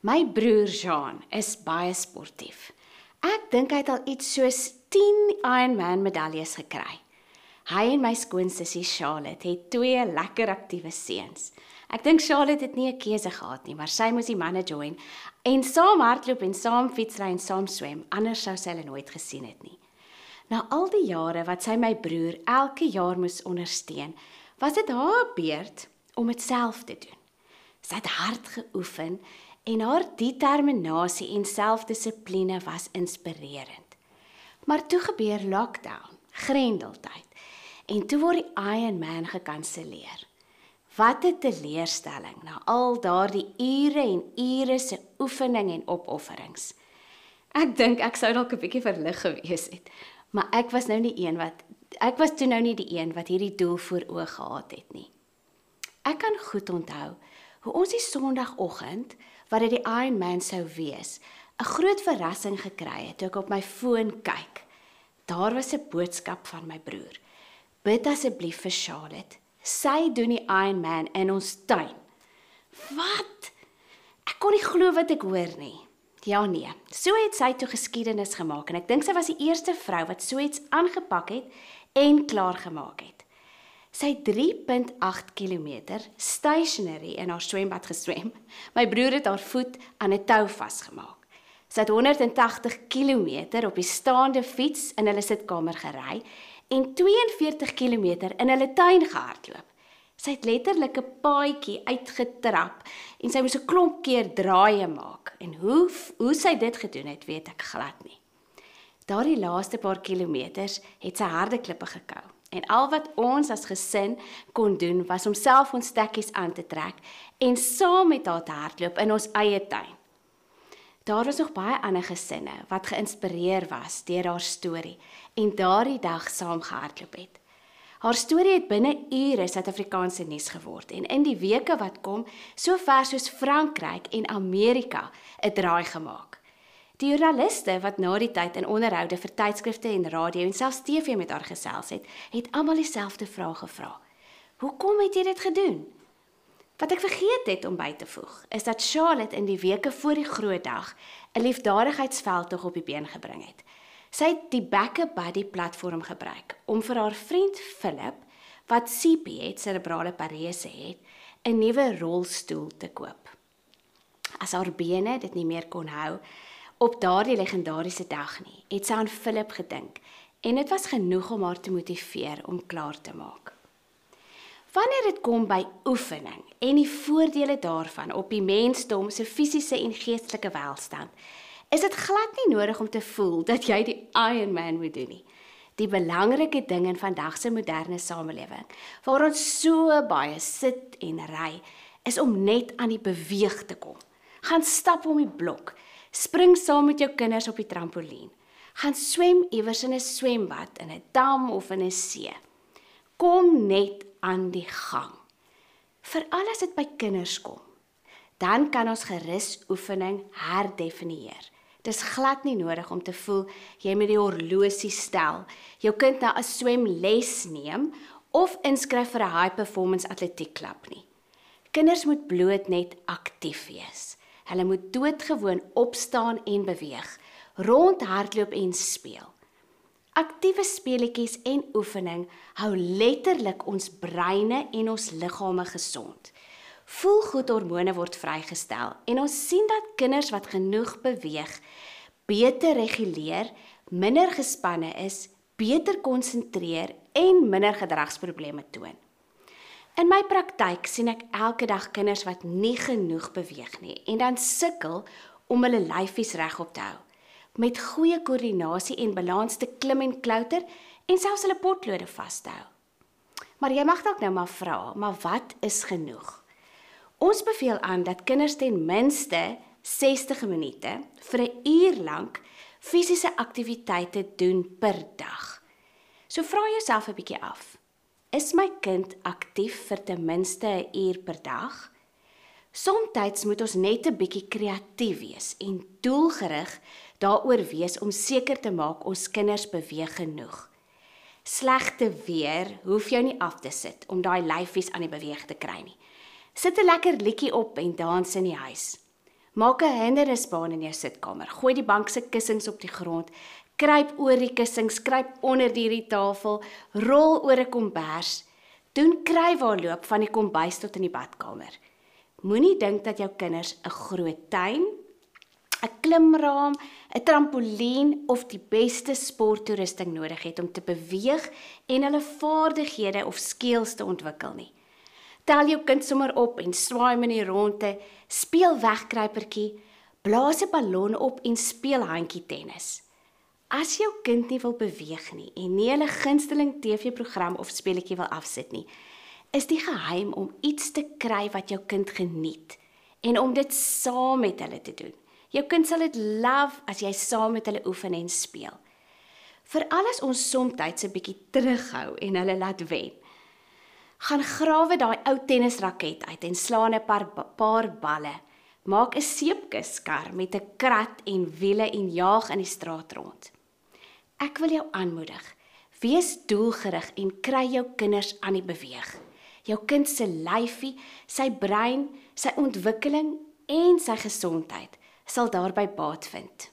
My broer Jean is baie sportief. Ek dink hy het al iets soos 10 Ironman medaljes gekry. Hy en my skoonsussie Charlotte het twee lekker aktiewe seuns. Ek dink Charlotte het nie 'n keuse gehad nie, maar sy moes die manne join en saam hardloop en saam fietsry en saam swem, anders sou sy hulle nooit gesien het nie. Na al die jare wat sy my broer elke jaar moes ondersteun, was dit haar beurt om dit self te doen. Sy het hard geoefen en haar determinasie en selfdissipline was inspirerend. Maar toe gebeur lockdown, grendeltyd. En toe word die Ironman gekanselleer. Wat 'n teleurstelling na al daardie ure en ure se oefening en opofferings. Ek dink ek sou dalk 'n bietjie verlig gewees het, maar ek was nou nie een wat ek was toe nou nie die een wat hierdie doel voor oë gehad het nie. Ek kan goed onthou hoe ons die Sondagoggend wat dit die Iron Man sou wees, 'n groot verrassing gekry het toe ek op my foon kyk. Daar was 'n boodskap van my broer. Bid asseblief vir Charlotte. Sy doen die Iron Man in ons tuin. Wat? Ek kon nie glo wat ek hoor nie. Ja nee, so het sy toe geskiedenis gemaak en ek dink sy was die eerste vrou wat so iets aangepak het en klaar gemaak het. Sy 3.8 km stationary in haar swembad geswem. My broer het haar voet aan 'n tou vasgemaak. Sy het 180 km op die staande fiets in hulle sitkamer gery en 42 km in hulle tuin gehardloop. Sy het letterlik 'n paadjie uitgetrap en sy moes 'n klomp keer draaie maak. En hoe hoe sy dit gedoen het, weet ek glad nie. Daardie laaste paar kilometers het sy harde klippe gekou. En al wat ons as gesin kon doen was om self ons stekkies aan te trek en saam met haar te hardloop in ons eie tuin. Daar was nog baie ander gesinne wat geïnspireer was deur haar storie en daardie dag saam gehardloop het. Haar storie het binne ure Suid-Afrikaanse nuus geword en in die weke wat kom, so ver soos Frankryk en Amerika, 'n draai gemaak. Die joernaliste wat na die tyd in onderhoude vir tydskrifte en radio en selfs TV met haar gesels het, het almal dieselfde vraag gevra. Hoekom het jy dit gedoen? Wat ek vergeet het om by te voeg, is dat Charlotte in die weke voor die groot dag 'n liefdadigheidsveldtog op die been gebring het. Sy het die Backup Buddy platform gebruik om vir haar vriend Philip, wat CP het, cerebrale parese het, 'n nuwe rolstoel te koop. As haar bene dit nie meer kon hou, op daardie legendariese dag nie, het sy aan Philip gedink en dit was genoeg om haar te motiveer om klaar te maak. Wanneer dit kom by oefening en die voordele daarvan op die mensdom se fisiese en geestelike welstand, is dit glad nie nodig om te voel dat jy die Iron Man moet doen nie. Die belangrike ding in vandag se moderne samelewing, waar ons so baie sit en ry, is om net aan die beweeg te kom. Gaan stap om die blok, Spring saam met jou kinders op die trampolien. Gaan swem iewers in 'n swembad, in 'n dam of in 'n see. Kom net aan die gang. Vir alles dit by kinders kom. Dan kan ons gerus oefening herdefinieer. Dis glad nie nodig om te voel jy moet die horlosie stel, jou kind na 'n swemles neem of inskryf vir 'n high performance atletiekklub nie. Kinders moet bloot net aktief wees. Hulle moet doodgewoon opstaan en beweeg, rondhardloop en speel. Aktiewe speletjies en oefening hou letterlik ons breine en ons liggame gesond. Voelgoedhormone word vrygestel en ons sien dat kinders wat genoeg beweeg, beter reguleer, minder gespanne is, beter konsentreer en minder gedragsprobleme toon. In my praktyk sien ek elke dag kinders wat nie genoeg beweeg nie en dan sukkel om hulle lyfies regop te hou. Met goeie koördinasie en balans te klim en klouter en selfs hulle potlode vas te hou. Maar jy mag dalk nou maar vra, maar wat is genoeg? Ons beveel aan dat kinders ten minste 60 minute vir 'n uur lank fisiese aktiwiteite doen per dag. So vra jouself 'n bietjie af. Is my kind aktief vir ten minste 'n uur per dag? Somstyds moet ons net 'n bietjie kreatief wees en doelgerig daaroor wees om seker te maak ons kinders beweeg genoeg. Slegte weer hoef jou nie af te sit om daai lyfies aan die beweeg te kry nie. Sit 'n lekker liedjie op en dans in die huis. Maak 'n hindernisbaan in jou sitkamer. Gooi die bank se kussings op die grond. Kruip oor die kussings, kruip onder die tafel, rol oor 'n kombers. Doen krywaarloop van die kombuis tot in die badkamer. Moenie dink dat jou kinders 'n groot tuin, 'n klimraam, 'n trampolien of die beste sporttoerusting nodig het om te beweeg en hulle vaardighede of skills te ontwikkel nie. Tel jou kind sommer op en swaai hom in die ronde, speel wegkruipertjie, blaas 'n ballon op en speel handjie tennis. As jou kind nie wil beweeg nie en nie hulle gunsteling TV-program of speletjie wil afsit nie, is die geheim om iets te kry wat jou kind geniet en om dit saam met hulle te doen. Jou kind sal dit love as jy saam met hulle oefen en speel. Veral as ons soms 'n bietjie terughou en hulle laat wen gaan grawe daai ou tennisraket uit en slaan 'n paar paar balle. Maak 'n seepkuskar met 'n krat en wiele en jaag in die straat rond. Ek wil jou aanmoedig. Wees doelgerig en kry jou kinders aan die beweeg. Jou kind se lyfie, sy brein, sy ontwikkeling en sy gesondheid sal daarby baat vind.